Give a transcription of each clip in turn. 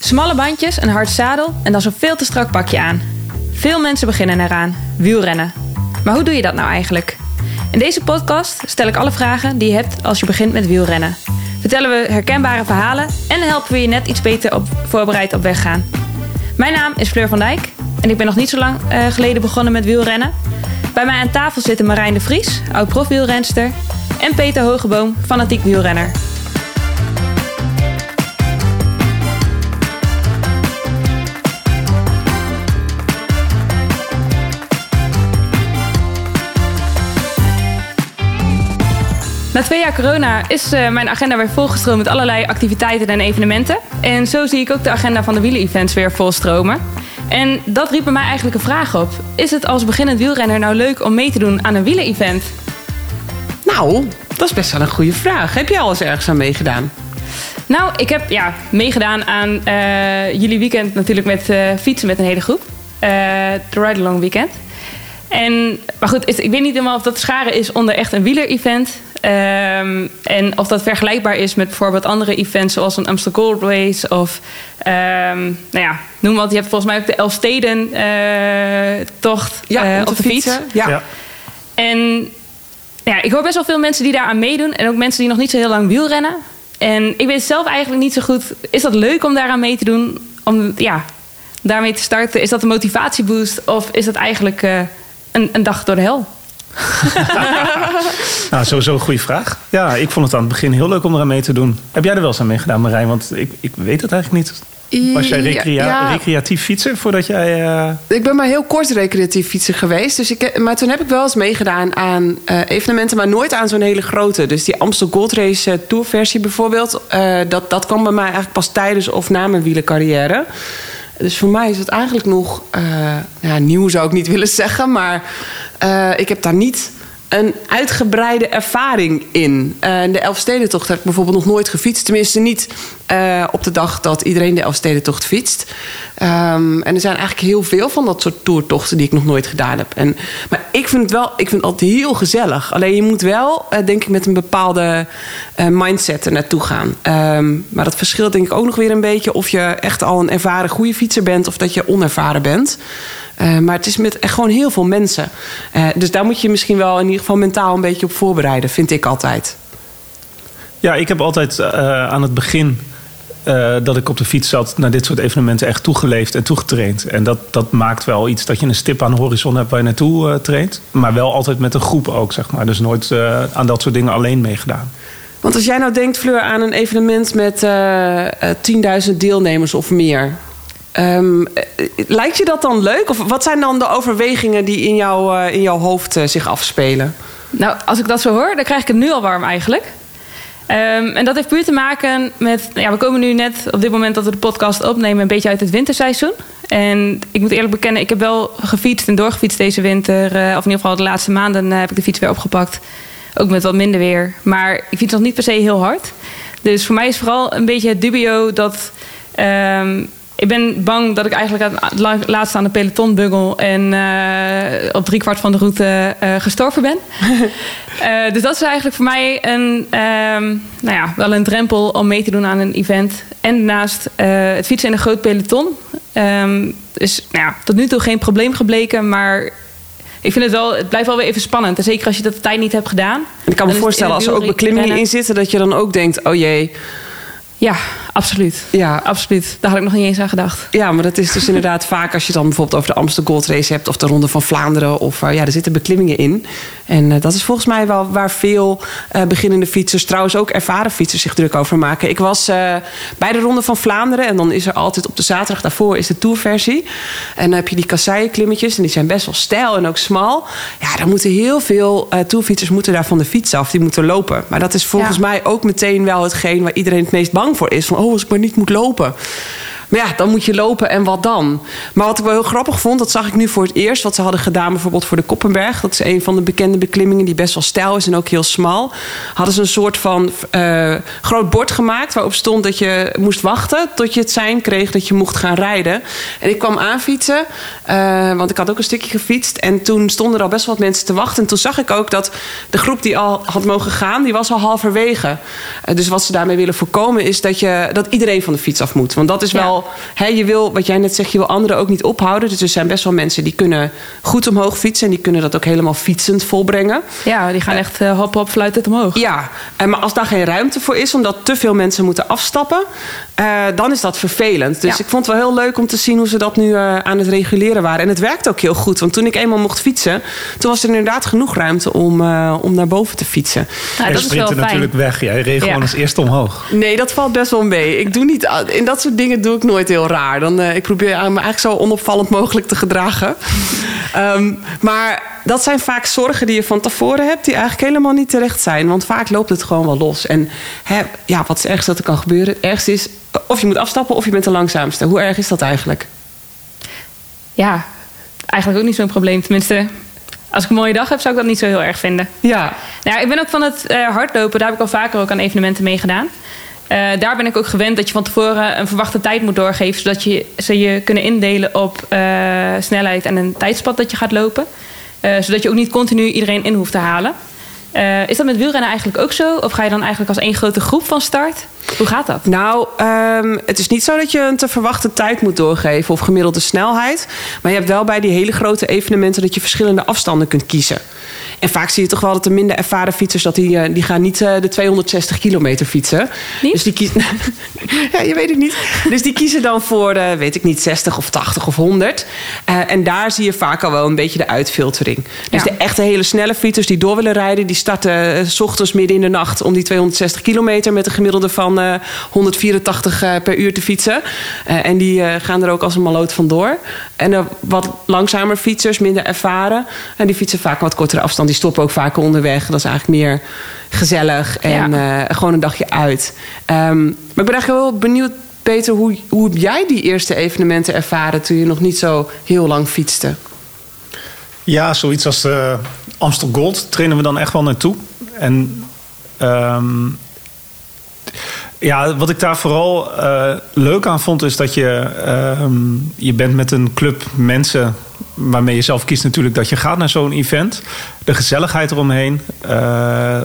Smalle bandjes, een hard zadel en dan zo'n veel te strak pakje aan. Veel mensen beginnen eraan, wielrennen. Maar hoe doe je dat nou eigenlijk? In deze podcast stel ik alle vragen die je hebt als je begint met wielrennen. Vertellen we herkenbare verhalen en helpen we je net iets beter op, voorbereid op weg gaan. Mijn naam is Fleur van Dijk en ik ben nog niet zo lang eh, geleden begonnen met wielrennen. Bij mij aan tafel zitten Marijn de Vries, oud profwielrenster, en Peter Hogeboom, fanatiek wielrenner. Na twee jaar corona is uh, mijn agenda weer volgestroomd met allerlei activiteiten en evenementen. En zo zie ik ook de agenda van de wielen-events weer volstromen. En dat riep bij mij eigenlijk een vraag op. Is het als beginnend wielrenner nou leuk om mee te doen aan een wielen-event? Nou, dat is best wel een goede vraag. Heb jij al eens ergens aan meegedaan? Nou, ik heb ja, meegedaan aan uh, jullie weekend natuurlijk met uh, fietsen met een hele groep. De Ride Along Weekend. En, maar goed, ik weet niet helemaal of dat scharen is onder echt een wieler-event. Um, en of dat vergelijkbaar is met bijvoorbeeld andere events zoals een Amsterdam Gold Race of um, nou ja, noem wat. Je hebt volgens mij ook de Elfsteden uh, tocht ja, uh, op, op de fiets. Ja. ja. En ja, ik hoor best wel veel mensen die daar aan meedoen en ook mensen die nog niet zo heel lang wielrennen. En ik weet zelf eigenlijk niet zo goed. Is dat leuk om daaraan mee te doen? Om ja, daarmee te starten? Is dat een motivatieboost of is dat eigenlijk uh, een, een dag door de hel? nou, sowieso een goede vraag. Ja, ik vond het aan het begin heel leuk om eraan mee te doen. Heb jij er wel eens aan meegedaan, Marijn? Want ik, ik weet het eigenlijk niet. Was jij recrea ja. recreatief fietsen voordat jij... Uh... Ik ben maar heel kort recreatief fietser geweest. Dus ik, maar toen heb ik wel eens meegedaan aan uh, evenementen... maar nooit aan zo'n hele grote. Dus die Amstel Gold Race uh, Tour versie bijvoorbeeld... dat, dat kwam bij mij eigenlijk pas tijdens of na mijn wielencarrière. Dus voor mij is het eigenlijk nog... ja, nieuw zou ik niet willen zeggen, maar... ik heb daar niet een uitgebreide ervaring in. Uh, de Elfstedentocht heb ik bijvoorbeeld nog nooit gefietst. Tenminste niet uh, op de dag dat iedereen de Elfstedentocht fietst. Um, en er zijn eigenlijk heel veel van dat soort toertochten die ik nog nooit gedaan heb. En, maar ik vind het wel, ik vind het altijd heel gezellig. Alleen je moet wel, uh, denk ik, met een bepaalde mindset er naartoe gaan. Um, maar dat verschilt denk ik ook nog weer een beetje of je echt al een ervaren goede fietser bent of dat je onervaren bent. Uh, maar het is met echt gewoon heel veel mensen. Uh, dus daar moet je misschien wel in ieder geval mentaal een beetje op voorbereiden, vind ik altijd. Ja, ik heb altijd uh, aan het begin dat ik op de fiets zat naar dit soort evenementen echt toegeleefd en toegetraind. En dat, dat maakt wel iets dat je een stip aan de horizon hebt waar je naartoe traint. Maar wel altijd met een groep ook, zeg maar. Dus nooit aan dat soort dingen alleen meegedaan. Want als jij nou denkt, Fleur, aan een evenement met 10.000 deelnemers of meer. Um, lijkt je dat dan leuk? Of wat zijn dan de overwegingen die in, jou, uh, in jouw hoofd uh, zich afspelen? Nou, als ik dat zo hoor, dan krijg ik het nu al warm eigenlijk. Um, en dat heeft puur te maken met... Ja, we komen nu net op dit moment dat we de podcast opnemen... een beetje uit het winterseizoen. En ik moet eerlijk bekennen, ik heb wel gefietst en doorgefietst deze winter. Uh, of in ieder geval de laatste maanden heb ik de fiets weer opgepakt. Ook met wat minder weer. Maar ik fiets nog niet per se heel hard. Dus voor mij is vooral een beetje het dubio dat... Um, ik ben bang dat ik eigenlijk aan het laatst aan de peloton buggel en uh, op driekwart van de route uh, gestorven ben. uh, dus dat is eigenlijk voor mij een, um, nou ja, wel een drempel om mee te doen aan een event. En daarnaast het fietsen in een groot peloton. Um, is nou ja, tot nu toe geen probleem gebleken, maar ik vind het wel, het blijft wel weer even spannend. En zeker als je dat de tijd niet hebt gedaan. En ik kan me voorstellen als er ook beklimmingen in zitten, dat je dan ook denkt: oh jee. Ja, absoluut. Ja, absoluut. Daar had ik nog niet eens aan gedacht. Ja, maar dat is dus inderdaad vaak als je dan bijvoorbeeld over de Amsterdam Gold Race hebt of de Ronde van Vlaanderen. Of uh, ja, er zitten beklimmingen in. En uh, dat is volgens mij wel waar veel uh, beginnende fietsers, trouwens ook ervaren fietsers, zich druk over maken. Ik was bij de Ronde van Vlaanderen en dan is er altijd op de zaterdag daarvoor is de tourversie. En dan heb je die kasseienklimmetjes en die zijn best wel steil en ook smal. Ja, dan moeten heel veel tourfietsers moeten daar van de fiets af. Die moeten lopen. Maar dat is volgens ja. mij ook meteen wel hetgeen waar iedereen het meest bang voor is. Van, oh, als ik maar niet moet lopen. Maar ja, dan moet je lopen en wat dan? Maar wat ik wel heel grappig vond, dat zag ik nu voor het eerst. Wat ze hadden gedaan bijvoorbeeld voor de Koppenberg. Dat is een van de bekende beklimmingen die best wel stijl is en ook heel smal. Hadden ze een soort van uh, groot bord gemaakt waarop stond dat je moest wachten tot je het zijn kreeg dat je mocht gaan rijden. En ik kwam aanfietsen, uh, want ik had ook een stukje gefietst. En toen stonden er al best wel wat mensen te wachten. En toen zag ik ook dat de groep die al had mogen gaan, die was al halverwege. Uh, dus wat ze daarmee willen voorkomen is dat, je, dat iedereen van de fiets af moet. Want dat is wel wel, hè, je wil, wat jij net zegt, je wil anderen ook niet ophouden. Dus er zijn best wel mensen die kunnen goed omhoog fietsen. En die kunnen dat ook helemaal fietsend volbrengen. Ja, die gaan echt uh, hop hop fluitend omhoog. Ja, maar als daar geen ruimte voor is, omdat te veel mensen moeten afstappen, uh, dan is dat vervelend. Dus ik vond het wel heel leuk om te zien hoe ze dat nu uh, aan het reguleren waren. En het werkt ook heel goed. Want toen ik eenmaal mocht fietsen, toen was er inderdaad genoeg ruimte om, uh, om naar boven te fietsen. Nou, dat is wel fijn. natuurlijk weg. Jij reed gewoon als eerste omhoog. Nee, dat valt best wel mee. Ik doe niet, in dat soort dingen doe ik nooit heel raar. Dan, ik probeer me eigenlijk zo onopvallend mogelijk te gedragen. um, maar dat zijn vaak zorgen die je van tevoren hebt, die eigenlijk helemaal niet terecht zijn. Want vaak loopt het gewoon wel los. En hè, ja, wat is ergste dat er kan gebeuren? Ergste is of je moet afstappen of je bent de langzaamste. Hoe erg is dat eigenlijk? Ja, eigenlijk ook niet zo'n probleem. Tenminste, als ik een mooie dag heb, zou ik dat niet zo heel erg vinden. Ja. Nou, ik ben ook van het uh, hardlopen. Daar heb ik al vaker ook aan evenementen meegedaan. Uh, daar ben ik ook gewend dat je van tevoren een verwachte tijd moet doorgeven. Zodat je, ze je kunnen indelen op uh, snelheid en een tijdspad dat je gaat lopen. zodat je ook niet continu iedereen in hoeft te halen. is dat met wielrennen eigenlijk ook zo? Of ga je dan eigenlijk als één grote groep van start? Hoe gaat dat? Nou, um, het is niet zo dat je een te verwachte tijd moet doorgeven of gemiddelde snelheid. Maar je hebt wel bij die hele grote evenementen dat je verschillende afstanden kunt kiezen. En vaak zie je toch wel dat de minder ervaren fietsers... Dat die, eh, die gaan niet uh, de 260 kilometer fietsen. Niet? Dus die kiezen... ja, je weet het niet. Dus die kiezen dan voor, de, weet ik niet, 60 of 80 of 100. Uh, en daar zie je vaak al wel een beetje de uitfiltering. Dus ja. de echte hele snelle fietsers die door willen rijden... die starten s ochtends midden in de nacht om die 260 kilometer... met een gemiddelde van 184 per uur te fietsen. en die gaan er ook als een maloot vandoor. En de wat langzamer fietsers, minder ervaren... en die fietsen vaak wat kortere afstand die stoppen ook vaker onderweg. Dat is eigenlijk meer gezellig en ja. uh, gewoon een dagje uit. Um, maar ik ben eigenlijk wel benieuwd, Peter, hoe, hoe heb jij die eerste evenementen ervaren toen je nog niet zo heel lang fietste? Ja, zoiets als de Amstel Gold trainen we dan echt wel naartoe. En um, ja, wat ik daar vooral uh, leuk aan vond, is dat je, uh, je bent met een club mensen waarmee je zelf kiest natuurlijk dat je gaat naar zo'n event. De gezelligheid eromheen. Uh,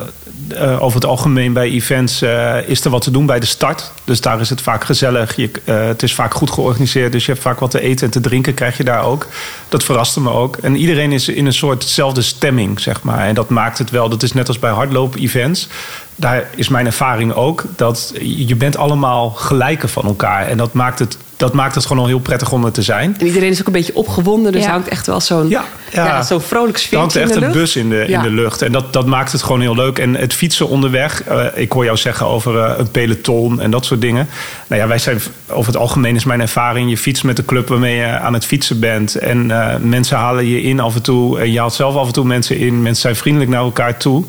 uh, over het algemeen bij events is er wat te doen bij de start. Dus daar is het vaak gezellig. Je, het is vaak goed georganiseerd. Dus je hebt vaak wat te eten en te drinken krijg je daar ook. Dat verraste me ook. En iedereen is in een soortzelfde stemming, zeg maar. En dat maakt het wel. Dat is net als bij hardlopen-events daar is mijn ervaring ook dat je bent allemaal gelijken van elkaar. En dat maakt het, dat maakt het gewoon al heel prettig om er te zijn. En iedereen is ook een beetje opgewonden. Dus ja. hangt echt wel zo'n ja, ja. ja zo'n vrolijk sfeer. Er hangt echt een bus in de, in de lucht. En dat, dat maakt het gewoon heel leuk. En het fietsen onderweg. Uh, ik hoor jou zeggen over uh, een peloton en dat soort dingen. Nou ja, wij zijn over het algemeen is mijn ervaring. Je fietst met de club waarmee je aan het fietsen bent. En uh, mensen halen je in af en toe. En je haalt zelf af en toe mensen in. Mensen zijn vriendelijk naar elkaar toe.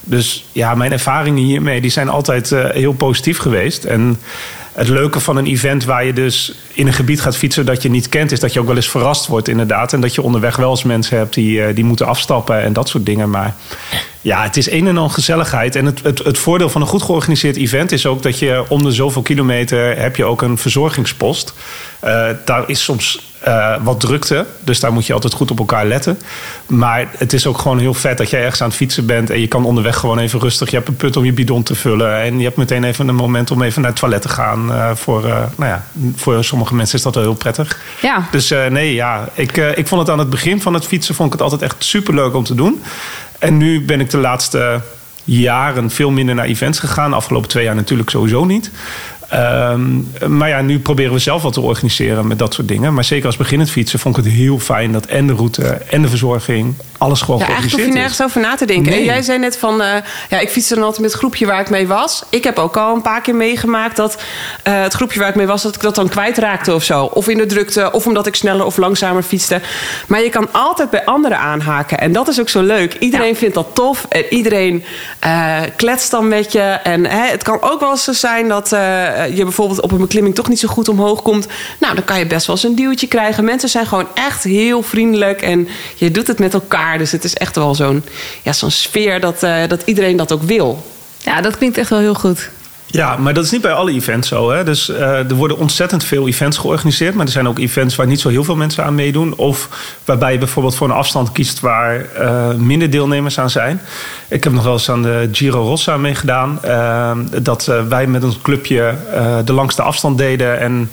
Dus ja, mijn ervaringen hiermee die zijn altijd uh, heel positief geweest. En het leuke van een event waar je dus in een gebied gaat fietsen dat je niet kent, is dat je ook wel eens verrast wordt, inderdaad. En dat je onderweg wel eens mensen hebt die, uh, die moeten afstappen en dat soort dingen. Maar ja, het is een en al gezelligheid. En het, het, het voordeel van een goed georganiseerd event is ook dat je om de zoveel kilometer heb je ook een verzorgingspost. Uh, daar is soms uh, wat drukte. Dus daar moet je altijd goed op elkaar letten. Maar het is ook gewoon heel vet dat jij ergens aan het fietsen bent. En je kan onderweg gewoon even rustig. Je hebt een put om je bidon te vullen. En je hebt meteen even een moment om even naar het toilet te gaan. Uh, voor, uh, nou ja, voor sommige mensen is dat wel heel prettig. Ja. Dus nee, ja. Ik, ik vond het aan het begin van het fietsen vond ik het altijd echt super leuk om te doen. En nu ben ik de laatste jaren veel minder naar events gegaan. De afgelopen twee jaar natuurlijk sowieso niet. Um, maar ja, nu proberen we zelf wat te organiseren met dat soort dingen. Maar zeker als beginnend fietsen vond ik het heel fijn dat en de route en de verzorging, alles gewoon ja, georganiseerd Eigenlijk hoef je nergens over na te denken. Nee. En jij zei net van, uh, ja, ik fietste dan altijd met het groepje waar ik mee was. Ik heb ook al een paar keer meegemaakt dat uh, het groepje waar ik mee was, dat ik dat dan kwijtraakte of zo. Of in de drukte, of omdat ik sneller of langzamer fietste. Maar je kan altijd bij anderen aanhaken. En dat is ook zo leuk. Iedereen ja. vindt dat tof. En iedereen uh, kletst dan met je. En hè, het kan ook wel eens zo zijn dat je bijvoorbeeld op een beklimming toch niet zo goed omhoog komt. Nou, dan kan je best wel eens een duwtje krijgen. Mensen zijn gewoon echt heel vriendelijk. En je doet het met elkaar. Dus het is echt wel zo'n ja, zo'n sfeer dat, uh, dat iedereen dat ook wil. Ja, dat klinkt echt wel heel goed. Ja, maar dat is niet bij alle events zo. Hè? Dus uh, er worden ontzettend veel events georganiseerd. Maar er zijn ook events waar niet zo heel veel mensen aan meedoen. Of waarbij je bijvoorbeeld voor een afstand kiest waar uh, minder deelnemers aan zijn. Ik heb nog wel eens aan de Giro Rossa meegedaan. Uh, dat wij met een clubje de langste afstand deden. En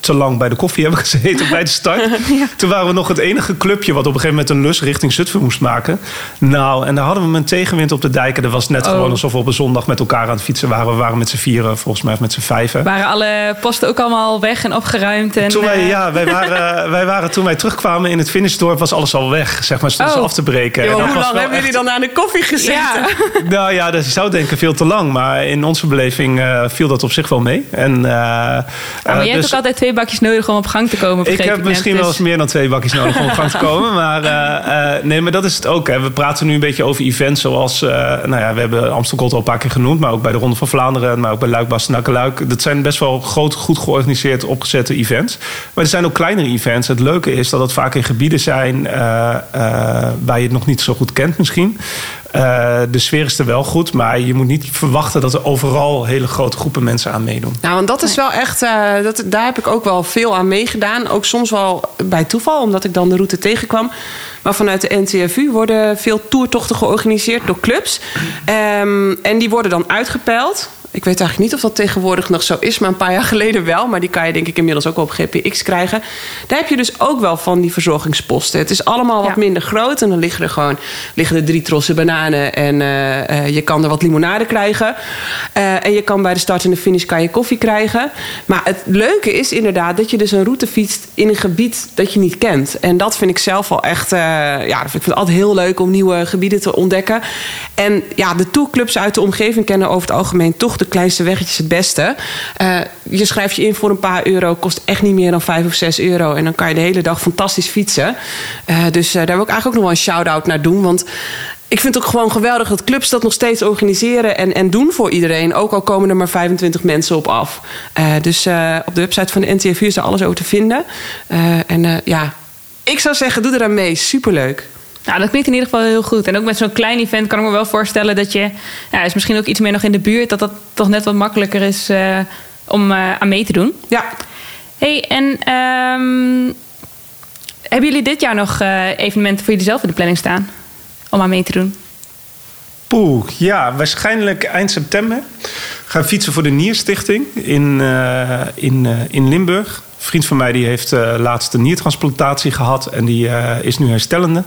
te lang bij de koffie hebben gezeten bij de start. Toen waren we nog het enige clubje wat op een gegeven moment een lus richting Zutphen moest maken. Nou, en daar hadden we een tegenwind op de dijken. Dat was net Oh. gewoon alsof we op een zondag met elkaar aan het fietsen waren. We waren met z'n vieren, volgens mij, of met z'n vijven. Waren alle posten ook allemaal weg en opgeruimd? En, Toen wij, eh, ja, wij waren, wij waren, toen wij terugkwamen in het finishdorp, was alles al weg. Zeg maar, stonden ze Oh. af te breken. En hoe lang hebben jullie dan aan de koffie gezeten? Ja. Nou ja, dat je zou denken veel te lang. Maar in onze beleving eh, viel dat op zich wel mee. En, Ja, maar jij hebt dus- ook altijd twee bakjes nodig om op gang te komen. ik heb misschien Dus- wel eens meer dan twee bakjes nodig om op gang te komen. Maar eh, eh, nee, maar dat is het ook. Hè. We praten nu een beetje over events zoals... eh, nou ja, we hebben Amstel Gold al een paar keer genoemd. Maar ook bij de Ronde van Vlaanderen. Maar ook bij Luik, Bastenaken, Luik. Dat zijn best wel groot, goed georganiseerd opgezette events. Maar er zijn ook kleinere events. Het leuke is dat het vaak in gebieden zijn... waar je het nog niet zo goed kent misschien. Eh, de sfeer is er wel goed. Maar je moet niet verwachten dat er overal hele grote groepen mensen aan meedoen. Nou, want dat is wel echt, eh, dat, daar heb ik ook wel veel aan meegedaan. Ook soms wel bij toeval, omdat ik dan de route tegenkwam. Maar vanuit de NTFU worden veel toertochten georganiseerd door clubs. Ehm, en die worden dan uitgepeild. Ik weet eigenlijk niet of dat tegenwoordig nog zo is, maar een paar jaar geleden wel. Maar die kan je denk ik inmiddels ook op GPX krijgen. Daar heb je dus ook wel van die verzorgingsposten. Het is allemaal wat Ja. minder groot. En dan liggen er gewoon liggen er drie trossen bananen. En eh, eh, je kan er wat limonade krijgen. Eh, en je kan bij de start en de finish kan je koffie krijgen. Maar het leuke is inderdaad dat je dus een route fietst in een gebied dat je niet kent. En dat vind ik zelf wel echt... ja, ik vind het altijd heel leuk om nieuwe gebieden te ontdekken. En ja, de tourclubs uit de omgeving kennen over het algemeen toch de kleinste weggetjes het beste. Eh, je schrijft je in voor een paar euro, kost echt niet meer dan 5 of 6 euro. En dan kan je de hele dag fantastisch fietsen. Eh, dus eh, daar wil ik eigenlijk ook nog wel een shout-out naar doen. Want ik vind het ook gewoon geweldig dat clubs dat nog steeds organiseren en, en doen voor iedereen. Ook al komen er maar 25 mensen op af. Dus op de website van de NTFU is er alles over te vinden. En ja, ik zou zeggen, doe eraan mee. Superleuk. Nou, dat klinkt in ieder geval heel goed. En ook met zo'n klein event kan ik me wel voorstellen dat je... Ja, is misschien ook iets meer nog in de buurt... dat dat toch net wat makkelijker is eh, om eh, aan mee te doen. Ja, hey, en ehm, hebben jullie dit jaar nog eh, evenementen voor jullie zelf in de planning staan? Om aan mee te doen? Poeh, ja, waarschijnlijk eind september. Gaan fietsen voor de Nierstichting in, in, in Limburg. Een vriend van mij die heeft eh, laatst een niertransplantatie gehad en die is nu herstellende.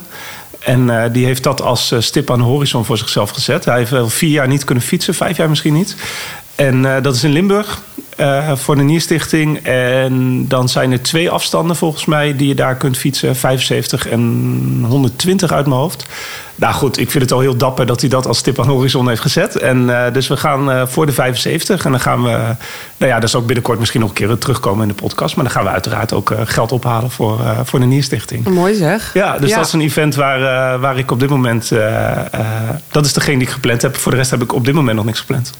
En eh, die heeft dat als eh, stip aan de horizon voor zichzelf gezet. Hij heeft wel vier jaar niet kunnen fietsen, vijf jaar misschien niet. En eh, dat is in Limburg eh, voor de Nierstichting. En dan zijn er twee afstanden volgens mij die je daar kunt fietsen. 75 en 120 uit mijn hoofd. Nou goed, ik vind het al heel dapper dat hij dat als stip aan de horizon heeft gezet. En eh, dus we gaan eh, voor de 75. En dan gaan we, nou ja, dat is ook binnenkort misschien nog een keer terugkomen in de podcast. Maar dan gaan we uiteraard ook geld ophalen voor, eh, voor de Nierstichting. mooi zeg. Ja, dus Ja. dat is een event waar, eh, waar ik op dit moment... eh, eh, dat is degene die ik gepland heb. Voor de rest heb ik op dit moment nog niks gepland.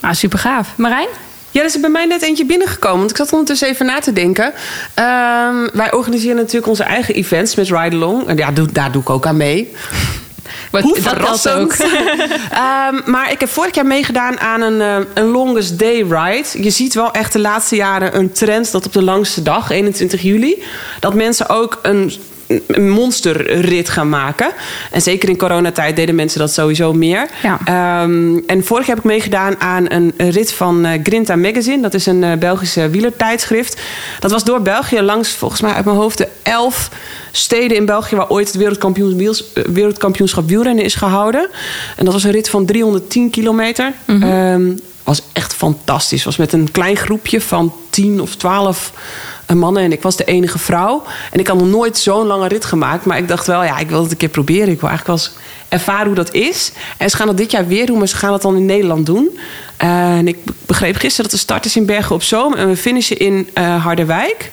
Nou, super gaaf. Marijn? Ja, er is er bij mij net eentje binnengekomen. Want ik zat ondertussen even na te denken. Ehm, wij organiseren natuurlijk onze eigen events met Ride Along. En ja, doe- daar doe ik ook aan mee. Wat, Hoe dat ook. Ehm, maar ik heb vorig jaar meegedaan aan een, eh, een longest day ride. Je ziet wel echt de laatste jaren een trend dat op de langste dag, 21 juli, dat mensen ook een een monsterrit gaan maken. En zeker in coronatijd deden mensen dat sowieso meer. Ja. Ehm, en vorig jaar heb ik meegedaan aan een rit van eh, Grinta Magazine. Dat is een eh, Belgische wielertijdschrift. Dat was door België langs, volgens mij uit mijn hoofd, de elf steden in België... waar ooit het wiels- eh, wereldkampioenschap wielrennen is gehouden. En dat was een rit van 310 kilometer. Ehm, was echt fantastisch. Was met een klein groepje van 10 of 12 mannen en ik was de enige vrouw. En ik had nog nooit zo'n lange rit gemaakt. Maar ik dacht wel, ja, ik wil het een keer proberen. Ik wil eigenlijk wel eens ervaren hoe dat is. En ze gaan dat dit jaar weer doen, maar ze gaan het dan in Nederland doen. Uh, en ik begreep gisteren dat de start is in Bergen op Zoom. En we finishen in uh, Harderwijk.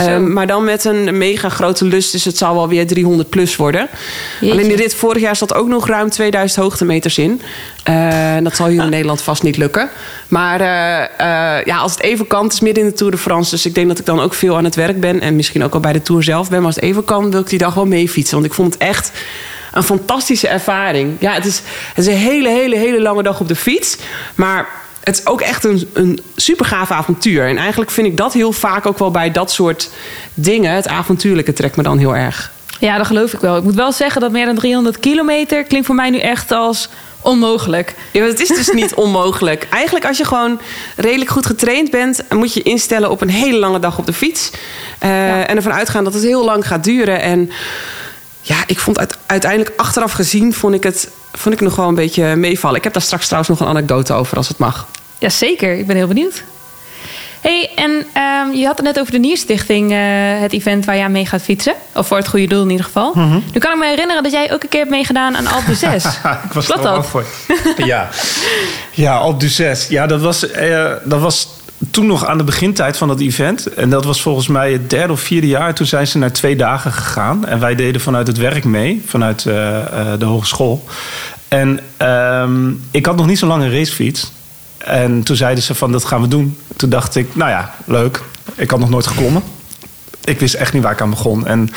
Uh, maar dan met een mega grote lust. Dus het zal wel weer 300 plus worden. Jeetje. Alleen die rit vorig jaar zat ook nog ruim 2000 hoogtemeters in. En dat zal hier in Nederland vast niet lukken. Maar ja, als het even kan, het is midden in de Tour de France. Dus ik denk dat ik dan ook veel aan het werk ben. En misschien ook al bij de Tour zelf ben. Maar als het even kan, wil ik die dag wel mee fietsen. Want ik vond het echt een fantastische ervaring. Ja, het is, het is een hele, hele, hele lange dag op de fiets. Maar het is ook echt een, een super gaaf avontuur. En eigenlijk vind ik dat heel vaak ook wel bij dat soort dingen. Het avontuurlijke trekt me dan heel erg. Ja, dat geloof ik wel. Ik moet wel zeggen dat meer dan 300 kilometer klinkt voor mij nu echt als onmogelijk. Ja, het is dus niet onmogelijk. Eigenlijk als je gewoon redelijk goed getraind bent... moet je instellen op een hele lange dag op de fiets. Uh, ja. En ervan uitgaan dat het heel lang gaat duren. En ja, ik vond uit, uiteindelijk achteraf gezien... vond ik het vond ik nog wel een beetje meevallen. Ik heb daar straks trouwens nog een anekdote over als het mag. Jazeker, ik ben heel benieuwd. hey, en um, je had het net over de Nierstichting, uh, het event waar je aan mee gaat fietsen. Of voor het goede doel in ieder geval. Mm -hmm. Nu kan ik me herinneren dat jij ook een keer hebt meegedaan aan Alpe 6. ik was er al voor. ja. ja, Alpe 6. Ja, dat was, uh, dat was toen nog aan de begintijd van dat event. En dat was volgens mij het derde of vierde jaar. Toen zijn ze naar twee dagen gegaan. En wij deden vanuit het werk mee, vanuit uh, uh, de hogeschool. En um, ik had nog niet zo lang een racefiets. En toen zeiden ze van dat gaan we doen. Toen dacht ik, nou ja, leuk. Ik had nog nooit geklommen. Ik wist echt niet waar ik aan begon. En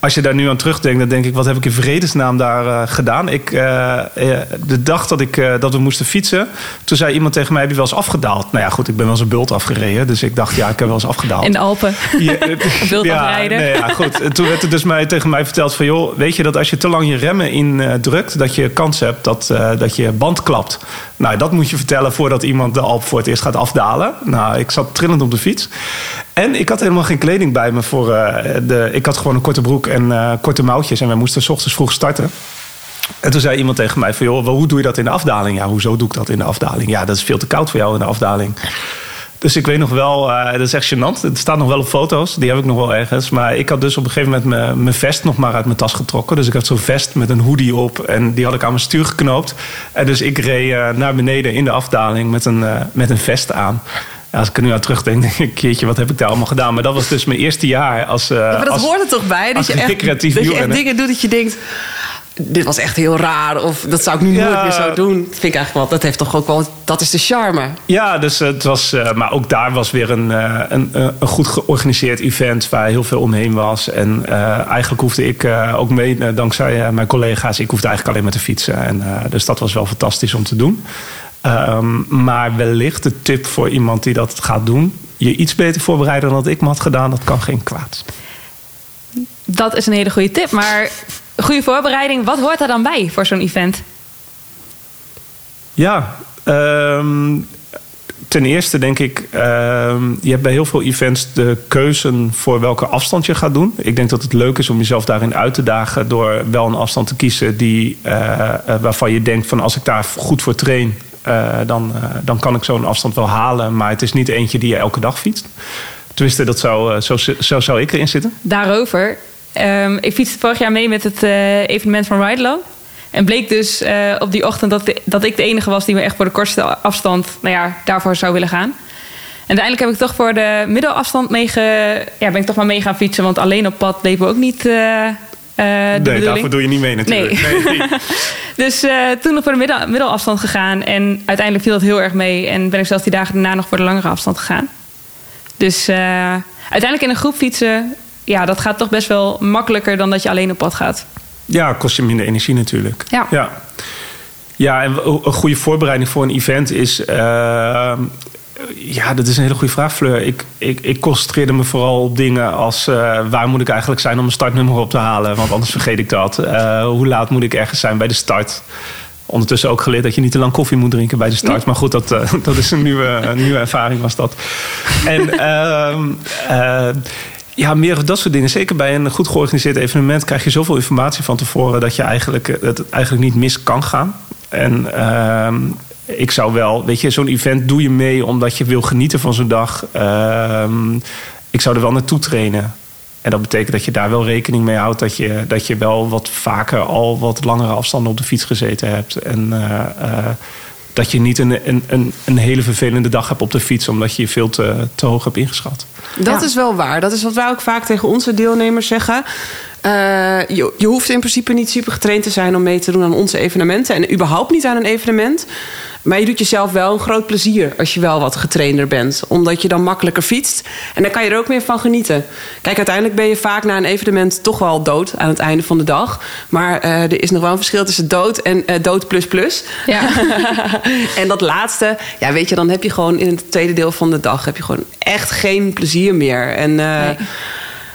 als je daar nu aan terugdenkt, dan denk ik: wat heb ik in vredesnaam daar uh, gedaan? Ik, uh, de dag dat, ik, uh, dat we moesten fietsen, toen zei iemand tegen mij: heb je wel eens afgedaald? Nou ja, goed, ik ben wel eens een bult afgereden. Dus ik dacht: ja, ik heb wel eens afgedaald. In de Alpen. Ja, bult ja, afrijden. Nee, ja, goed. En toen werd er dus mij, tegen mij verteld: van joh, weet je dat als je te lang je remmen indrukt, dat je kans hebt dat, dat je band klapt. Nou, dat moet je vertellen voordat iemand de Alp voor het eerst gaat afdalen. Nou, ik zat trillend op de fiets. En ik had helemaal geen kleding bij me voor de. Ik had gewoon een korte broek en uh, korte mouwtjes. En wij moesten s ochtends vroeg starten. En toen zei iemand tegen mij van, joh, hoe doe je dat in de afdaling? Ja, hoezo doe ik dat in de afdaling? Ja, dat is veel te koud voor jou in de afdaling. Dus ik weet nog wel, uh, dat is echt gênant. Het staat nog wel op foto's, die heb ik nog wel ergens. Maar ik had dus op een gegeven moment mijn vest nog maar uit mijn tas getrokken. Dus ik had zo'n vest met een hoodie op en die had ik aan mijn stuur geknoopt. En dus ik reed uh, naar beneden in de afdaling met een, uh, met een vest aan. Ja, als ik er nu aan terugdenk, denk ik, keertje, wat heb ik daar allemaal gedaan? Maar dat was dus mijn eerste jaar als. Ja, maar dat als, hoort er toch bij? Dat je echt, dat je echt dingen doet dat je denkt. Dit was echt heel raar, of dat zou ik nu ja, nooit meer zo doen. Dat vind ik eigenlijk wel, dat heeft toch ook wel, dat is de charme. Ja, dus het was, uh, maar ook daar was weer een, uh, een, een, goed georganiseerd event waar heel veel omheen was. En uh, eigenlijk hoefde ik ook mee, dankzij mijn collega's, ik hoefde eigenlijk alleen maar te fietsen. En, dus dat was wel fantastisch om te doen. Um, maar wellicht de tip voor iemand die dat gaat doen: je iets beter voorbereiden dan dat ik me had gedaan, dat kan geen kwaad. Dat is een hele goede tip. Maar goede voorbereiding, wat hoort er dan bij voor zo'n event? Ja, um, ten eerste denk ik, uh, je hebt bij heel veel events de keuze voor welke afstand je gaat doen. Ik denk dat het leuk is om jezelf daarin uit te dagen door wel een afstand te kiezen die, uh, waarvan je denkt van als ik daar goed voor train, uh, dan, dan kan ik zo'n afstand wel halen. Maar het is niet eentje die je elke dag fietst. Tenminste, dat zou, zo, zo zou ik erin zitten. Daarover. Um, ik fietste vorig jaar mee met het evenement van Ridelong. En bleek dus op die ochtend dat, de, dat ik de enige was die me echt voor de kortste afstand nou ja, daarvoor zou willen gaan. En uiteindelijk heb ik toch voor de middelafstand mee ja, ben ik toch maar mee gaan fietsen. Want alleen op pad leek we ook niet Uh, nee, bedoeling. daarvoor doe je niet mee natuurlijk. Nee. nee. dus toen nog voor de middel, middelafstand gegaan. En uiteindelijk viel dat heel erg mee. En ben ik zelfs die dagen daarna nog voor de langere afstand gegaan. Dus uiteindelijk in een groep fietsen... ja, dat gaat toch best wel makkelijker dan dat je alleen op pad gaat. Ja, kost je minder energie natuurlijk. Ja. Ja, ja en een goede voorbereiding voor een event is ja, dat is een hele goede vraag, Fleur. Ik, ik, ik concentreerde me vooral op dingen als... Uh, waar moet ik eigenlijk zijn om een startnummer op te halen? Want anders vergeet ik dat. Uh, hoe laat moet ik ergens zijn bij de start? Ondertussen ook geleerd dat je niet te lang koffie moet drinken bij de start. Maar goed, dat, uh, dat is een nieuwe, een nieuwe ervaring was dat. En... ja, meer dat soort dingen. Zeker bij een goed georganiseerd evenement krijg je zoveel informatie van tevoren dat je eigenlijk, het eigenlijk niet mis kan gaan. En uh, ik zou wel, weet je, zo'n event doe je mee omdat je wil genieten van zo'n dag. Uh, ik zou er wel naartoe trainen. En dat betekent dat je daar wel rekening mee houdt dat je, dat je wel wat vaker al wat langere afstanden op de fiets gezeten hebt. En uh, uh, dat je niet een, een, een, een, hele vervelende dag hebt op de fiets, omdat je je veel te, te hoog hebt ingeschat. Dat ja. is wel waar. Dat is wat wij ook vaak tegen onze deelnemers zeggen. Uh, je, je, hoeft in principe niet super getraind te zijn om mee te doen aan onze evenementen. En überhaupt niet aan een evenement. Maar je doet jezelf wel een groot plezier als je wel wat getrainder bent. Omdat je dan makkelijker fietst. En dan kan je er ook meer van genieten. Kijk, uiteindelijk ben je vaak na een evenement toch wel dood aan het einde van de dag. Maar uh, er is nog wel een verschil tussen dood en uh, dood plus plus. Ja. en dat laatste, ja, weet je, dan heb je gewoon in het tweede deel van de dag heb je gewoon echt geen plezier meer. En uh, nee.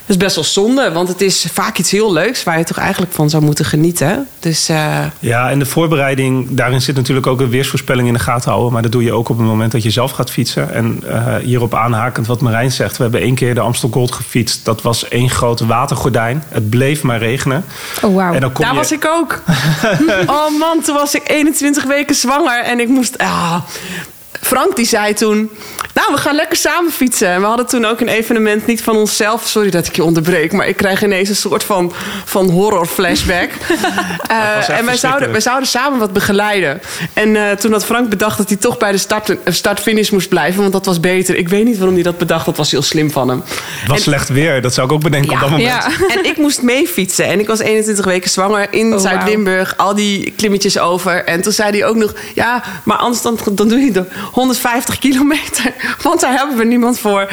Is best wel zonde, want het is vaak iets heel leuks waar je toch eigenlijk van zou moeten genieten. Dus, uh... Ja, en de voorbereiding, daarin zit natuurlijk ook een weersvoorspelling in de gaten houden. Maar dat doe je ook op het moment dat je zelf gaat fietsen. En uh, hierop aanhakend wat Marijn zegt. We hebben één keer de Amstel Gold gefietst. Dat was één grote watergordijn. Het bleef maar regenen. Oh, wow. Daar je... was ik ook. oh man, toen was ik 21 weken zwanger en ik moest. Ah, Frank die zei toen... Nou, we gaan lekker samen fietsen. En we hadden toen ook een evenement niet van onszelf. Sorry dat ik je onderbreek, maar ik krijg ineens een soort van, van horror flashback. uh, en wij zouden, wij zouden samen wat begeleiden. En uh, toen had Frank bedacht dat hij toch bij de start-finish start moest blijven. Want dat was beter. Ik weet niet waarom hij dat bedacht. Dat was heel slim van hem. Het was slecht weer. Dat zou ik ook bedenken ja, op dat moment. Ja. En ik moest mee fietsen. En ik was 21 weken zwanger in oh, Zuid-Limburg. Al die klimmetjes over. En toen zei hij ook nog... Ja, maar anders dan, dan doe je de 150 kilometer. Want daar hebben we niemand voor.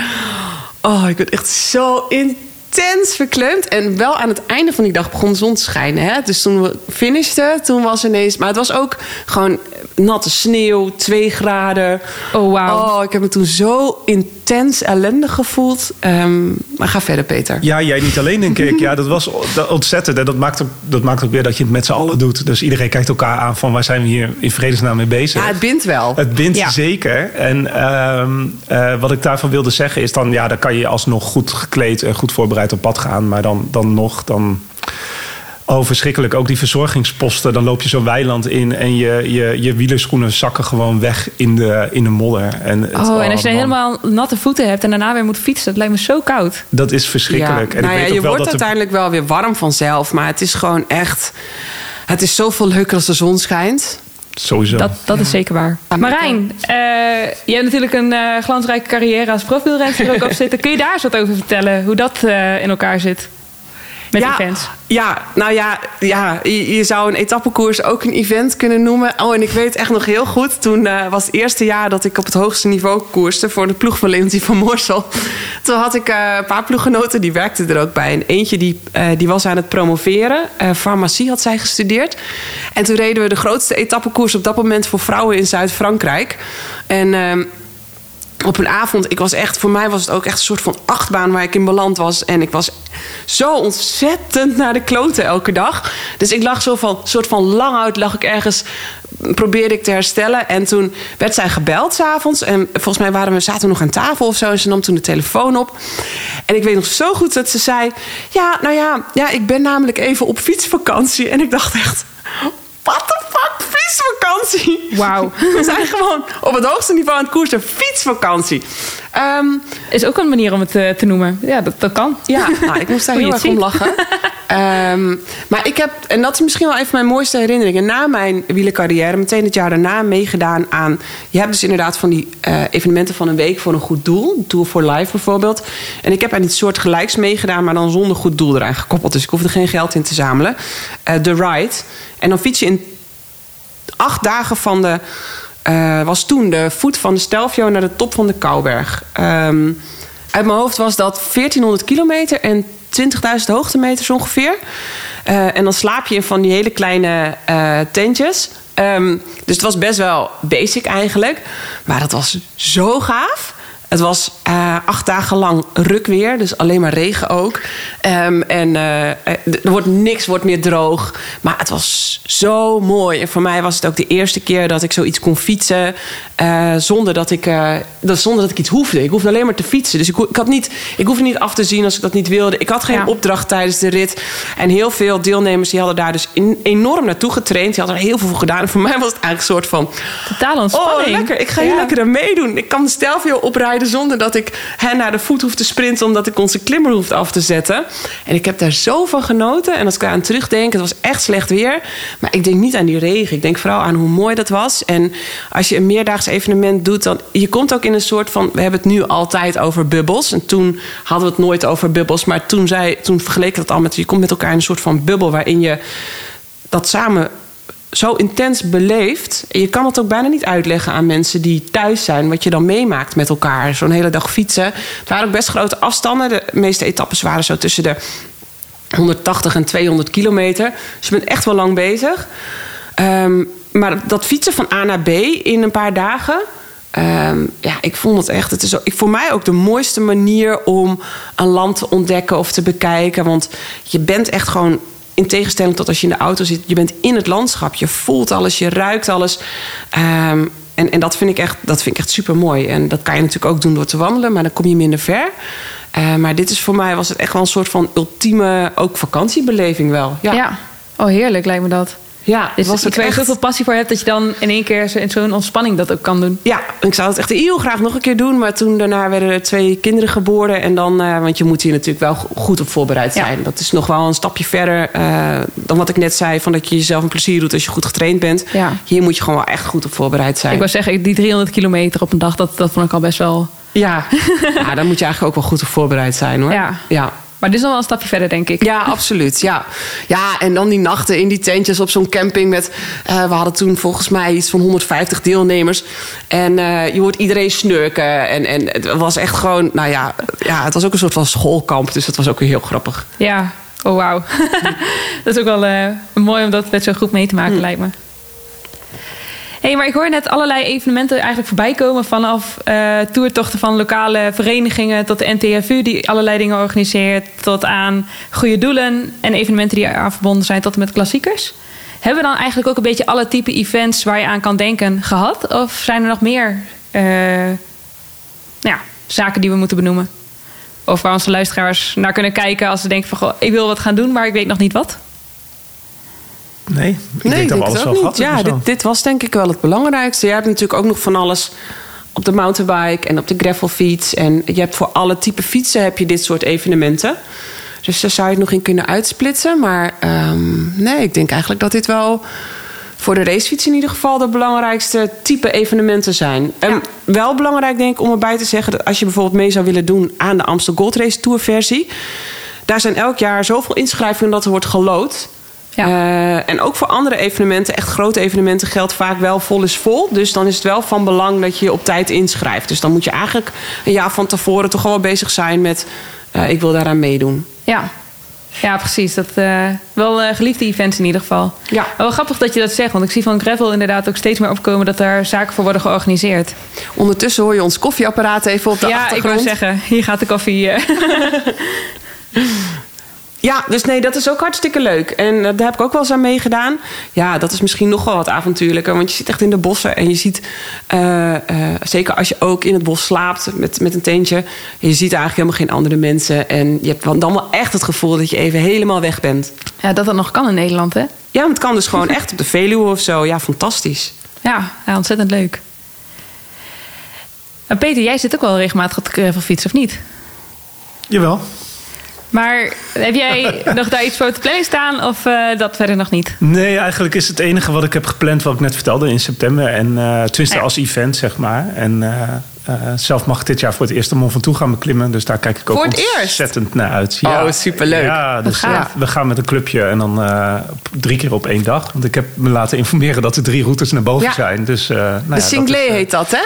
Oh, ik ben echt zo intens verkleumd. En wel aan het einde van die dag begon de zon te schijnen. Hè? Dus toen we finishten, toen was ineens... Maar het was ook gewoon natte sneeuw, twee graden. Oh, wow. Oh, ik heb me toen zo intens ellendig gevoeld. Um, maar ga verder, Peter. Ja, jij niet alleen, denk ik. Ja, dat was ontzettend. En dat maakt, ook, dat maakt ook weer dat je het met z'n allen doet. Dus iedereen kijkt elkaar aan van waar zijn we hier in vredesnaam mee bezig. Ja, het bindt wel. Het bindt zeker. En um, uh, wat ik daarvan wilde zeggen is dan... ja, dan kan je alsnog goed gekleed en goed voorbereid op pad gaan. Maar dan, dan nog, dan Oh, verschrikkelijk. Ook die verzorgingsposten. Dan loop je zo'n weiland in en je, je, je wielerschoenen zakken gewoon weg in de, in de modder. En het, oh, en als je helemaal natte voeten hebt en daarna weer moet fietsen, dat lijkt me zo koud. Dat is verschrikkelijk. Ja. En nou ik weet ja, je wel wordt dat uiteindelijk wel weer warm vanzelf, maar het is gewoon echt. Het is zoveel leuker als de zon schijnt. Sowieso. Dat, dat is zeker waar. Marijn, uh, je hebt natuurlijk een uh, glansrijke carrière als profielrenster er ook op zitten. Kun je daar eens wat over vertellen? Hoe dat uh, in elkaar zit? Met ja, events? Ja, nou ja, ja je, je, zou een etappekoers ook een event kunnen noemen. Oh, en ik weet echt nog heel goed. Toen uh, was het eerste jaar dat ik op het hoogste niveau koerste... voor de ploeg van van Morsel. Toen had ik uh, een paar ploeggenoten, die werkten er ook bij. En eentje die, uh, die was aan het promoveren. farmacie had zij gestudeerd. En toen reden we de grootste etappekoers op dat moment... voor vrouwen in Zuid-Frankrijk. En ehm, op een avond, ik was echt, voor mij was het ook echt een soort van achtbaan waar ik in beland was. En ik was zo ontzettend naar de kloten elke dag. Dus ik lag zo van, soort van lang uit, lag ik ergens, probeerde ik te herstellen. En toen werd zij gebeld s'avonds. En volgens mij waren we, zaten we nog aan tafel of zo. En ze nam toen de telefoon op. En ik weet nog zo goed dat ze zei: Ja, nou ja, ja ik ben namelijk even op fietsvakantie. En ik dacht echt. What the fuck, fietsvakantie? Wauw. We zijn gewoon op het hoogste niveau aan het koersen. Fietsvakantie. Um, is ook een manier om het te, eh, te noemen. Ja, dat, dat kan. Ja, nou, ik moest daar heel erg om lachen. um, maar ik heb, en dat is misschien wel even mijn mooiste herinneringen... na mijn wielercarrière, meteen het jaar daarna meegedaan aan... je hebt dus inderdaad van die uh, evenementen van een week voor een goed doel. Tour for Life bijvoorbeeld. En ik heb aan iets soort gelijks meegedaan... maar dan zonder goed doel eraan gekoppeld. Dus ik hoefde geen geld in te zamelen. Uh, The Ride. En dan fiets je in acht dagen van de uh, was toen de voet van de Stelvio naar de top van de Kouberg. Um, uit mijn hoofd was dat 1400 kilometer en 20.000 hoogtemeters ongeveer. Uh, en dan slaap je in van die hele kleine uh, tentjes. Um, dus het was best wel basic eigenlijk. Maar dat was zo gaaf. Het was uh, acht dagen lang rukweer, dus alleen maar regen ook. Um, en uh, er wordt niks wordt meer droog. Maar het was zo mooi. En voor mij was het ook de eerste keer dat ik zoiets kon fietsen. Uh, zonder, dat ik, zonder dat ik iets hoefde. Ik hoefde alleen maar te fietsen. Dus ik, ik, had niet, ik hoefde niet af te zien als ik dat niet wilde. Ik had geen ja. opdracht tijdens de rit. En heel veel deelnemers die hadden daar dus in, enorm naartoe getraind. Die hadden er heel veel voor gedaan. En voor mij was het eigenlijk een soort van... Totaal ontspanning. Oh, lekker. Ik ga hier ja. lekker aan meedoen. Ik kan de veel oprijden zonder dat ik hen naar de voet hoef te sprinten... omdat ik onze klimmer hoef af te zetten. En ik heb daar zo van genoten. En als ik aan terugdenk, het was echt slecht weer. Maar ik denk niet aan die regen. Ik denk vooral aan hoe mooi dat was. En als je een meerdaags evenement doet... dan je komt ook in een soort van... we hebben het nu altijd over bubbels. En toen hadden we het nooit over bubbels. Maar toen, zei, toen vergeleken dat al met... je komt met elkaar in een soort van bubbel... waarin je dat samen zo intens beleefd. Je kan het ook bijna niet uitleggen aan mensen die thuis zijn, wat je dan meemaakt met elkaar. Zo'n hele dag fietsen. Het waren ook best grote afstanden. De meeste etappes waren zo tussen de 180 en 200 kilometer. Dus je bent echt wel lang bezig. Um, maar dat fietsen van A naar B in een paar dagen. ehm, ja, ik vond het echt. Het is ook, voor mij ook de mooiste manier om een land te ontdekken of te bekijken. Want je bent echt gewoon. In tegenstelling tot als je in de auto zit, je bent in het landschap. Je voelt alles, je ruikt alles. Ehm, en, en dat vind ik echt, dat vind ik echt super mooi. En dat kan je natuurlijk ook doen door te wandelen, maar dan kom je minder ver. Uh, maar dit is voor mij was het echt wel een soort van ultieme ook vakantiebeleving wel. Ja. ja. Oh, heerlijk lijkt me dat. Ja, dus was het waar je zoveel passie voor hebt dat je dan in één keer in zo'n ontspanning dat ook kan doen. Ja, ik zou het echt heel graag nog een keer doen. Maar toen daarna werden er twee kinderen geboren. En dan, uh, want je moet hier natuurlijk wel goed op voorbereid zijn. Ja. Dat is nog wel een stapje verder uh, dan wat ik net zei. Van dat je jezelf een plezier doet als je goed getraind bent. Ja. Hier moet je gewoon wel echt goed op voorbereid zijn. Ik wou zeggen, die 300 kilometer op een dag, dat, dat vond ik al best wel... Ja. ja, daar moet je eigenlijk ook wel goed op voorbereid zijn hoor. Ja. ja. Maar dit is nog wel een stapje verder, denk ik. Ja, absoluut. Ja, ja en dan die nachten in die tentjes op zo'n camping met... Uh, we hadden toen volgens mij iets van 150 deelnemers. En uh, je hoort iedereen snurken. En, en het was echt gewoon... Nou ja, ja, het was ook een soort van schoolkamp. Dus dat was ook weer heel grappig. Ja, oh wauw. dat is ook wel uh, mooi om dat met zo'n groep mee te maken, hm. lijkt me. Hey, maar ik hoor net allerlei evenementen eigenlijk voorbij komen. Vanaf uh, toertochten van lokale verenigingen tot de NTFU die allerlei dingen organiseert. Tot aan goede doelen en evenementen die eraan verbonden zijn tot en met klassiekers. Hebben we dan eigenlijk ook een beetje alle type events waar je aan kan denken gehad? Of zijn er nog meer uh, ja, zaken die we moeten benoemen? Of waar onze luisteraars naar kunnen kijken als ze denken van... Goh, ik wil wat gaan doen, maar ik weet nog niet wat? Nee, ik nee, denk dat we alles wel gehad Ja, dit, dit, was denk ik wel het belangrijkste. Je hebt natuurlijk ook nog van alles op de mountainbike en op de gravelfiets. En je hebt voor alle type fietsen heb je dit soort evenementen. Dus daar zou je het nog in kunnen uitsplitsen. Maar um, nee, ik denk eigenlijk dat dit wel voor de racefiets in ieder geval de belangrijkste type evenementen zijn. Ja. En wel belangrijk denk ik om erbij te zeggen... dat als je bijvoorbeeld mee zou willen doen aan de Amstel Gold Race Tour versie... daar zijn elk jaar zoveel inschrijvingen dat er wordt gelood... Ja. Uh, en ook voor andere evenementen, echt grote evenementen, geldt vaak wel vol is vol. Dus dan is het wel van belang dat je je op tijd inschrijft. Dus dan moet je eigenlijk een jaar van tevoren toch wel bezig zijn met: uh, ik wil daaraan meedoen. Ja. Ja, precies. Dat, uh, wel geliefde events in ieder geval. Ja. Maar wel grappig dat je dat zegt, want ik zie van Gravel inderdaad ook steeds meer opkomen dat er zaken voor worden georganiseerd. Ondertussen hoor je ons koffieapparaat even op de ja, achtergrond. Ja, ik wil zeggen, hier gaat de koffie. Ja, dus nee, dat is ook hartstikke leuk. En uh, daar heb ik ook wel eens aan meegedaan. Ja, dat is misschien nog wel wat avontuurlijker. Want je zit echt in de bossen en je ziet... Uh, uh, zeker als je ook in het bos slaapt met, met een tentje... je ziet eigenlijk helemaal geen andere mensen. En je hebt dan wel echt het gevoel dat je even helemaal weg bent. Ja, dat dat nog kan in Nederland, hè? Ja, het kan dus gewoon echt op de Veluwe of zo. Ja, fantastisch. Ja, ja ontzettend leuk. En Peter, jij zit ook wel regelmatig op de gravelfiets, of niet? Jawel. Maar heb jij nog daar iets voor op de planning staan of uh, dat verder nog niet? Nee, eigenlijk is het enige wat ik heb gepland wat ik net vertelde in september. En uh, tenminste ja. als event, zeg maar. En uh, zelf mag ik dit jaar voor het eerst de Mont Ventoux gaan beklimmen. Dus daar kijk ik ook voor het ontzettend eerst? naar uit. Ja. Oh, superleuk. Ja, dus we gaan met een clubje en dan drie keer op één dag. Want ik heb me laten informeren dat er drie routes naar boven ja. zijn. Dus, nou de Singlé heet dat, hè?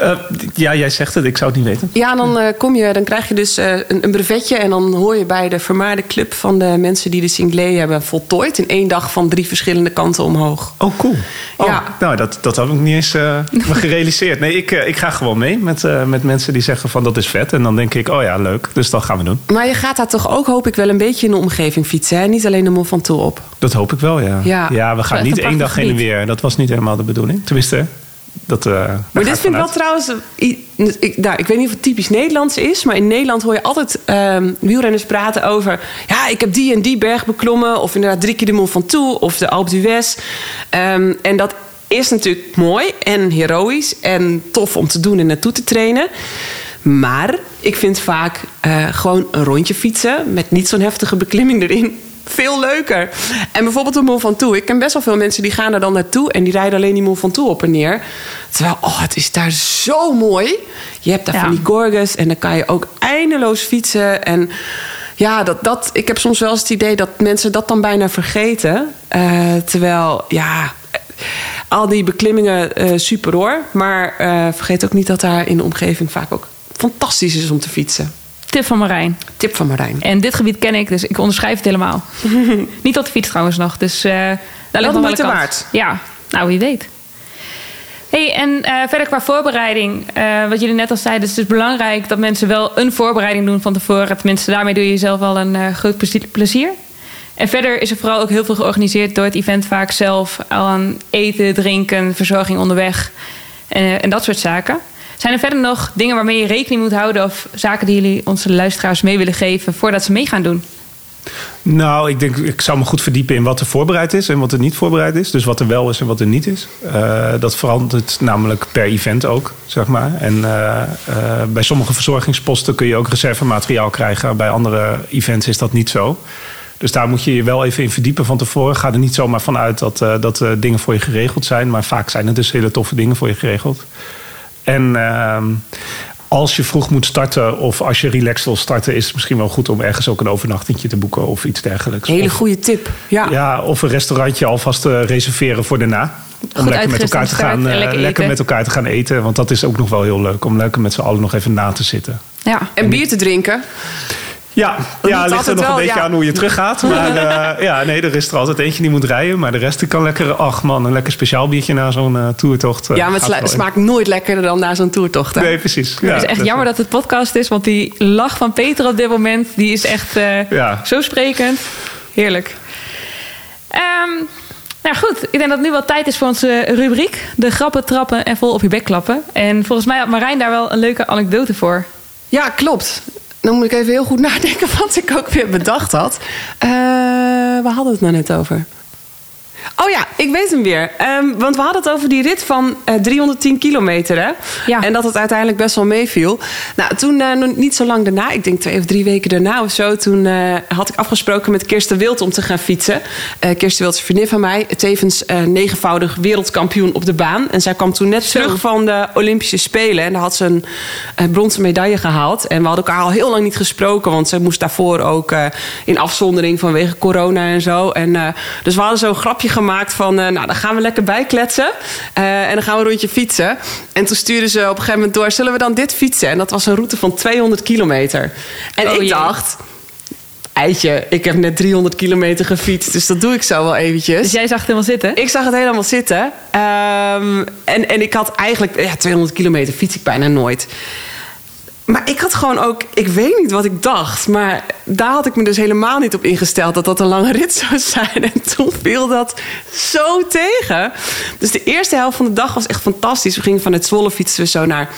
Uh, ja, jij zegt het, ik zou het niet weten. Ja, dan, uh, kom je, dan krijg je dus uh, een, een, brevetje. En dan hoor je bij de vermaarde club van de mensen die de Singlé hebben voltooid. In één dag van drie verschillende kanten omhoog. Oh, cool. Oh, ja. Nou, dat, dat had ik niet eens gerealiseerd. Nee, ik, ik ga gewoon mee met, met mensen die zeggen van dat is vet. En dan denk ik, oh ja, leuk. Dus dat gaan we doen. Maar je gaat daar toch ook, hoop ik, wel een beetje in de omgeving fietsen. Hè? Niet alleen de Mont Ventoux op. Dat hoop ik wel, ja. Ja, ja we gaan niet één dag heen en weer. Dat was niet helemaal de bedoeling. Tenminste, dat, uh, maar dit vind ik wel trouwens. Ik, nou, ik weet niet of het typisch Nederlands is. Maar in Nederland hoor je altijd um, wielrenners praten over. Ja, ik heb die en die berg beklommen. Of inderdaad drie keer de Mont Ventoux. Of de Alpe d'Huez. Um, en dat is natuurlijk mooi en heroïs. En tof om te doen en naartoe te trainen. Maar ik vind vaak uh, gewoon een rondje fietsen. Met niet zo'n heftige beklimming erin veel leuker. En bijvoorbeeld de Mont Ventoux. Ik ken best wel veel mensen die gaan er dan naartoe... en die rijden alleen die Mont Ventoux op en neer. Terwijl, oh, het is daar zo mooi. Je hebt daar ja. van die gorges en dan kan je ook eindeloos fietsen. En ja, dat, dat, ik heb soms wel eens het idee dat mensen dat dan bijna vergeten. Uh, terwijl, ja... Al die beklimmingen, uh, super hoor. Maar uh, vergeet ook niet dat daar in de omgeving vaak ook fantastisch is om te fietsen. Tip van Marijn. Tip van Marijn. En dit gebied ken ik, dus ik onderschrijf het helemaal. Niet op de fiets trouwens nog, dus uh, daar ligt nog wel een waard. Ja, nou wie weet. Hey, en uh, verder qua voorbereiding, uh, wat jullie net al zeiden, het is dus belangrijk dat mensen wel een voorbereiding doen van tevoren. Tenminste, daarmee doe je jezelf wel een uh, groot plezier. En verder is er vooral ook heel veel georganiseerd door het event vaak zelf aan eten, drinken, verzorging onderweg en, en dat soort zaken. Zijn er verder nog dingen waarmee je rekening moet houden of zaken die jullie onze luisteraars mee willen geven voordat ze mee gaan doen? Nou, ik denk, ik zou me goed verdiepen in wat er voorbereid is en wat er niet voorbereid is. Dus wat er wel is en wat er niet is. Uh, dat verandert namelijk per event ook, zeg maar. En uh, uh, bij sommige verzorgingsposten kun je ook reservemateriaal krijgen. Bij andere events is dat niet zo. Dus daar moet je je wel even in verdiepen van tevoren. Ga er niet zomaar van uit dat, dat dingen voor je geregeld zijn. Maar vaak zijn er dus hele toffe dingen voor je geregeld. En ehm, als je vroeg moet starten of als je relaxed wil starten, is het misschien wel goed om ergens ook een overnachtingje te boeken of iets dergelijks. Hele of, goede tip. Ja. ja, of een restaurantje alvast te reserveren voor daarna. Om Goed lekker met elkaar te gaan, uh, lekker, lekker met elkaar te gaan eten. Want dat is ook nog wel heel leuk. Om lekker met z'n allen nog even na te zitten. Ja. En bier te drinken. Ja, ja ligt er nog wel, een beetje ja. aan hoe je teruggaat. Maar uh, ja, nee, er is er altijd eentje die moet rijden. Maar de rest die kan lekker, ach man, een lekker speciaal biertje na zo'n uh, toertocht. Uh, ja, maar het smaakt nooit lekkerder dan na zo'n toertocht. Hè? Nee, precies. Ja, het is echt jammer dat het podcast is. Want die lach van Peter op dit moment, die is echt ja. zo sprekend. Heerlijk. Um, nou goed, ik denk dat het nu wel tijd is voor onze rubriek. De grappen, trappen en vol op je bek klappen. En volgens mij had Marijn daar wel een leuke anekdote voor. Ja, klopt. Dan moet ik even heel goed nadenken wat ik ook weer bedacht had. Uh, waar hadden we het nou net over? Oh ja, ik weet hem weer. Um, want we hadden het over die rit van uh, 310 kilometer. Hè? Ja. En dat het uiteindelijk best wel meeviel. Nou, toen uh, niet zo lang daarna, ik denk twee of drie weken daarna of zo... toen uh, had ik afgesproken met Kirsten Wild om te gaan fietsen. Kirsten Wild is een vriendin van mij. Tevens negenvoudig wereldkampioen op de baan. En zij kwam toen net Zo. terug van de Olympische Spelen. En daar had ze een bronzen medaille gehaald. En we hadden elkaar al heel lang niet gesproken... want ze moest daarvoor ook in afzondering vanwege corona en zo. En, dus we hadden zo'n grapje gemaakt van... Uh, nou, dan gaan we lekker bijkletsen. Uh, en dan gaan we een rondje fietsen. En toen stuurden ze op een gegeven moment door... zullen we dan dit fietsen? En dat was een route van 200 kilometer. En Oh, ik jee. dacht... Eitje, ik heb net 300 kilometer gefietst... dus dat doe ik zo wel eventjes. Dus jij zag het helemaal zitten? Ik zag het helemaal zitten. Um, en, en ik had eigenlijk... Ja, 200 kilometer fiets ik bijna nooit. Maar ik had gewoon ook, ik weet niet wat ik dacht, maar daar had ik me dus helemaal niet op ingesteld dat dat een lange rit zou zijn. En toen viel dat zo tegen. Dus de eerste helft van de dag was echt fantastisch. We gingen vanuit Zwolle fietsen we zo naar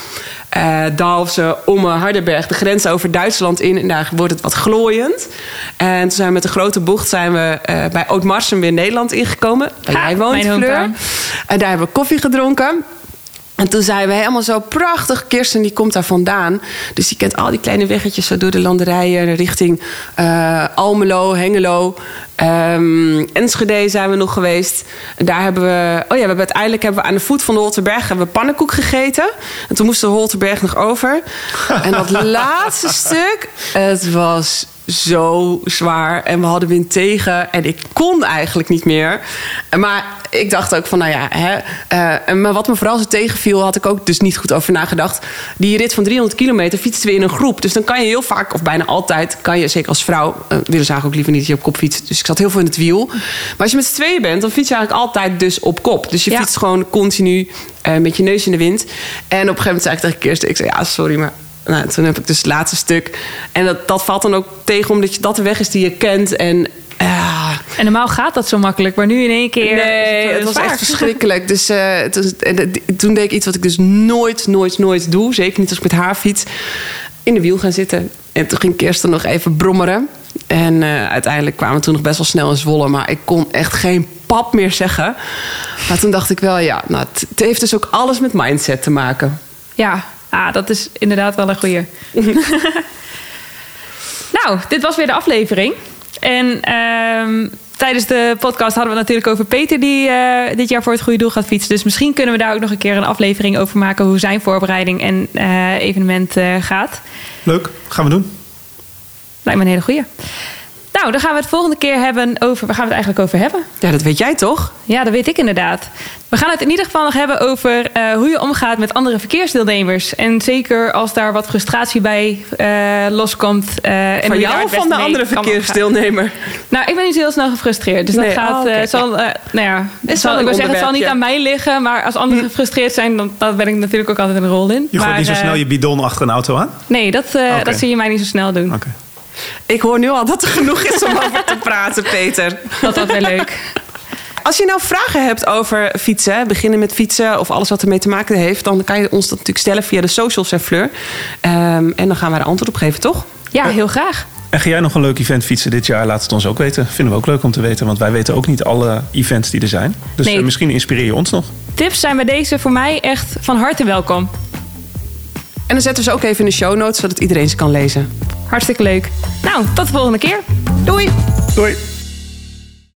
uh, Dalfsen, Omme, Hardenberg, de grens over Duitsland in. En daar wordt het wat glooiend. En toen zijn we met een grote bocht zijn we uh, bij Oud-Marsum weer Nederland ingekomen. Waar jij woont, mijn Fleur. En daar hebben we koffie gedronken. En toen zeiden we helemaal zo prachtig. Kirsten die komt daar vandaan. Dus die kent al die kleine weggetjes zo door de landerijen richting uh, Almelo, Hengelo. Um, Enschede zijn we nog geweest. En daar hebben we. Oh ja, we hebben uiteindelijk hebben we aan de voet van de Holterberg hebben we pannenkoek gegeten. En toen moest de Holterberg nog over. en dat laatste stuk, het was zo zwaar. En we hadden wind tegen. En ik kon eigenlijk niet meer. Maar ik dacht ook van, nou ja... Hè, uh, maar wat me vooral zo tegenviel... had ik ook dus niet goed over nagedacht. Die rit van 300 kilometer fietsten we in een groep. Dus dan kan je heel vaak, of bijna altijd... kan je, zeker als vrouw... Uh, willen ze eigenlijk ook liever niet dat je op kop fietst. Dus ik zat heel veel in het wiel. Maar als je met z'n tweeën bent... dan fiets je eigenlijk altijd dus op kop. Dus je Ja. fietst gewoon continu uh, met je neus in de wind. En op een gegeven moment zei ik tegen Kirsten... ik zei, ja, sorry, maar nou, toen heb ik dus het laatste stuk. En dat, dat valt dan ook tegen omdat je, dat de weg is die je kent. En uh, En normaal gaat dat zo makkelijk, maar nu in één keer. nee, is het was echt verschrikkelijk. Dus uh, het was, toen deed ik iets wat ik dus nooit, nooit, nooit doe. Zeker niet als ik met haar fiets. In de wiel gaan zitten. En toen ging Kirsten nog even brommeren. En uh, uiteindelijk kwamen we toen nog best wel snel in Zwolle. Maar ik kon echt geen pap meer zeggen. Maar toen dacht ik wel, ja, nou, het, het heeft dus ook alles met mindset te maken. Ja, ah, dat is inderdaad wel een goeie. nou, dit was weer de aflevering. En ehm, tijdens de podcast hadden we het natuurlijk over Peter... die uh, dit jaar voor het goede doel gaat fietsen. Dus misschien kunnen we daar ook nog een keer een aflevering over maken... hoe zijn voorbereiding en uh, evenement uh, gaat. Leuk, gaan we doen. Lijkt me een hele goeie. Nou, dan gaan we het volgende keer hebben over... Waar gaan we het eigenlijk over hebben? Ja, dat weet jij toch? Ja, dat weet ik inderdaad. We gaan het in ieder geval nog hebben over uh, hoe je omgaat met andere verkeersdeelnemers. En zeker als daar wat frustratie bij uh, loskomt. Uh, van jou of van de andere verkeersdeelnemer? Nou, ik ben niet zo heel snel gefrustreerd. Dus nee. dat gaat. Oh, okay. zal, nou ja, het zal, ik wil zeggen, het zal niet aan mij liggen. Maar als anderen hm. gefrustreerd zijn, dan, dan ben ik natuurlijk ook altijd een rol in. Je gooit maar, niet zo snel je bidon achter een auto aan? Nee, dat, okay. dat zie je mij niet zo snel doen. Okay. Ik hoor nu al dat er genoeg is om over te praten, Peter. Dat was wel leuk. Als je nou vragen hebt over fietsen, beginnen met fietsen of alles wat ermee te maken heeft, dan kan je ons dat natuurlijk stellen via de socials en Fleur. Um, en dan gaan wij er antwoord op geven, toch? Ja, heel graag. En ga jij nog een leuk event fietsen dit jaar? Laat het ons ook weten. Vinden we ook leuk om te weten, want wij weten ook niet alle events die er zijn. Dus nee. misschien inspireer je ons nog. Tips zijn bij deze voor mij echt van harte welkom. En dan zetten we ze ook even in de show notes, zodat iedereen ze kan lezen. Hartstikke leuk. Nou, tot de volgende keer. Doei. Doei.